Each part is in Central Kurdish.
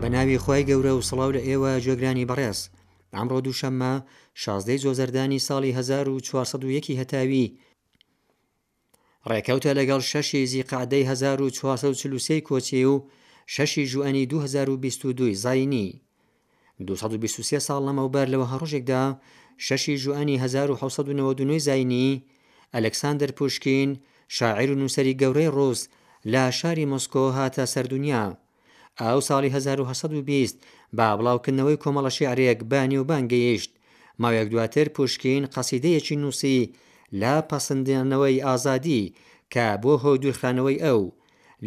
بە ناوی خی گەورە و سڵاو لە ئێوە جێگرانی بەڕێز ئەمڕۆ دووشەممە شازدەی زۆزەردانی ساڵی 1940 هەتاوی ڕێکەوتە لەگەڵ شەشی زیقعدەی 1940 کۆچی و شەشی ژوئنی 2022 زینی دوو سەد و بیست و سێ ساڵ لەمەوبەر لە وەها ڕۆژێکدا، شەشی ژوئەنی هەزار و حەوت سەد و نەوەد و نۆ ی زاینی، ئەلێکساندەر پوشکین، شاعیر و نووسەری گەورەی ڕووس، لە شاری مۆسکۆ هاتە سەر دونیا. ئەو ساڵی هەزار و هەشت سەد و بیست بە بڵاوکردنەوەی کۆمەڵە شیعرێک بە نێوبانگ گەیشت. ماوەیەک دواتر پوشکین قەسیدەیەکی نووسی لە پەسندنەوەی ئازادی کە بووە هۆی دوورخرانەوەی ئەو.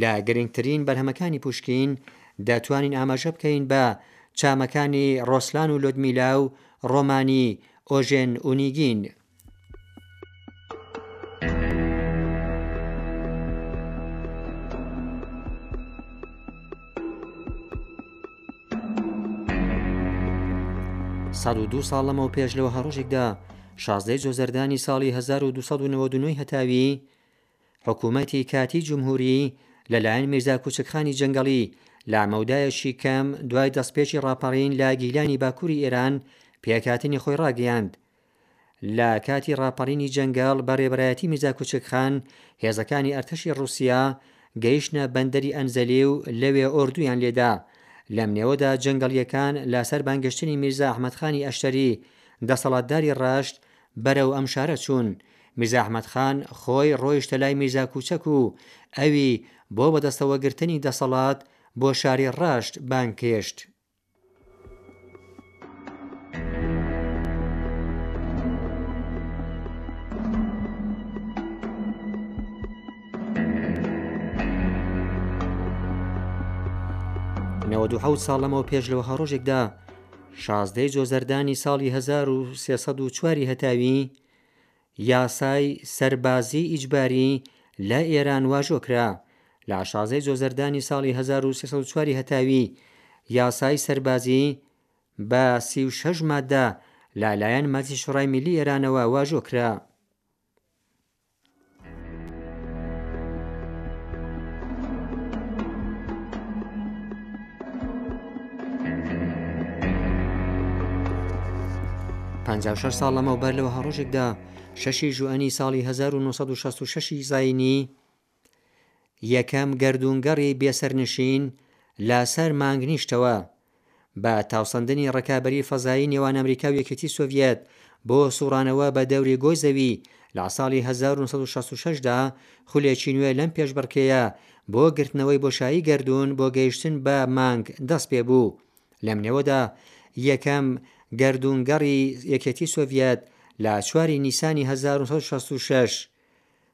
لە گرنگترین بەرهەمەکانی پوشکین دەتوانین ئاماژە بکەین بە چامەکانی ڕۆسلان و لۆدمیلا و ڕۆمانی ئۆژێن ئونیگین. سەد و دوو ساڵ لەمەو پێش لە وەها ڕۆژێکدا، شازدەی جۆزەردانی ساڵی هەزار و دوو سەد و نەوەد و نۆ ی هەتاوی، حکوومەتی کاتیی جمهووریی لە لایەن میرزا کوچکخانی جەنگەڵی لە مەودایەکی کەم دوای دەستپێکی ڕاپەڕین لە گیلانی باکووری ئێران پێکهاتنی خۆی ڕاگەیاند. لە کاتی ڕاپەڕینی جەنگەڵ بە ڕێبەرایەتی میرزا کوچکخان هێزەکانی ئەرتەشی ڕووسیا گەیشتنە بەندەری ئەنزەلی و لەوێ ئۆردوویان لێ دا. لەم نێوەدا جەنگەڵییەکان لە سەر بانگێشتنی میرزا ئەحمەدخانی ئەشتەری دەسەڵاتداری ڕەشت بەرەو ئەم شارە چوون، میرزا ئەحمەد خان خۆی ڕۆیشتە لای میرزا کوچەک و ئەوی بۆ بەدەستەوە گرتنی دەسەڵات بۆ شاری ڕەشت بانگکێشت. نەوەد و حەوت ساڵ لەمەوپێش لە وەها ڕۆژێکدا شازدەی جۆزەردانی ساڵی هەزار و سێ سەد و چوار ی هەتاوی، یاسای سەربازیی ئیجباری لە ئێران واژۆ کرا. لە شازدەی جۆزەردانی ساڵی هەزار و سێ سەد و چوار ی هەتاوی، یاسای سەربازی بە سی و شەش ماددە لە لایەن مەجلیسی شورای میللی ئێرانەوە واژۆ کرا. پەنجا و شەش ساڵ لەمەوبەر لەوەها ڕۆژێکدا شەشی ژوئەنی ساڵی هەزار و نۆ سەد و شەست و شەشی زینی یەکەم گەردوونگەڕی بێسەرنشین لە سەر مانگ نیشتەوە. بە تاوسەندنی ڕکابەری فەزایی نێوان ئەمریکا و یەکێتی سۆڤیەت بۆ سوڕانەوە بە دەوری گۆی زەوی لە ساڵی هەزار و نۆ سەد و شەست و شەش دا، خولێکی نوێ لەم پێشبڕکێیە بۆ گرتنەوەی بۆشایی گەردوون بۆ گەیشتن بە مانگ دەست پێ بوو. لەم نێوەدا یەکەم گەردوونگەڕی یەکێتی سۆڤیەت لە چوار ی نیسانی هەزار و نۆ سەد و شەست و شەش،